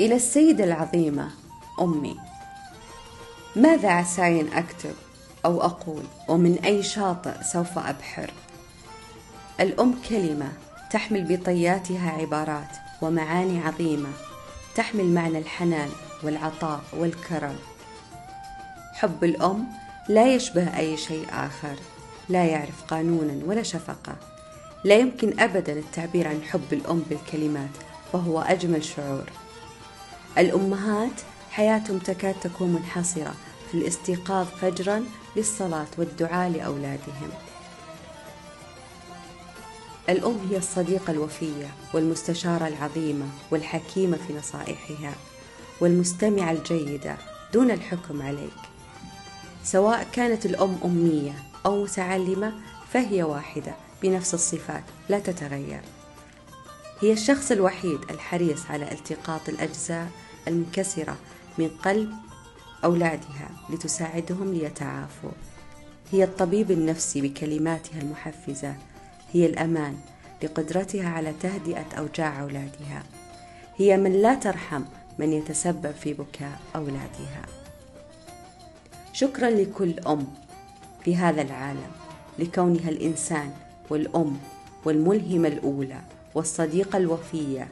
إلى السيدة العظيمة أمي. ماذا عساي أن أكتب أو أقول؟ ومن أي شاطئ سوف أبحر؟ الأم كلمة تحمل بطياتها عبارات ومعاني عظيمة تحمل معنى الحنان والعطاء والكرم. حب الأم لا يشبه أي شيء آخر لا يعرف قانونا ولا شفقة. لا يمكن أبدا التعبير عن حب الأم بالكلمات وهو أجمل شعور. الأمهات حياتهم تكاد تكون منحصرة في الاستيقاظ فجرا للصلاة والدعاء لأولادهم. الأم هي الصديقة الوفية والمستشارة العظيمة والحكيمة في نصائحها والمستمعة الجيدة دون الحكم عليك. سواء كانت الأم أمية أو متعلمة فهي واحدة بنفس الصفات لا تتغير. هي الشخص الوحيد الحريص على التقاط الأجزاء المنكسرة من قلب أولادها لتساعدهم ليتعافوا. هي الطبيب النفسي بكلماتها المحفزة. هي الأمان لقدرتها على تهدئة أوجاع أولادها. هي من لا ترحم من يتسبب في بكاء أولادها. شكرا لكل أم في هذا العالم لكونها الإنسان والأم والملهمة الأولى والصديقة الوفية.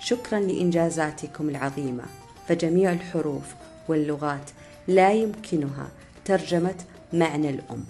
شكرا لإنجازاتكم العظيمة فجميع الحروف واللغات لا يمكنها ترجمة معنى الأم.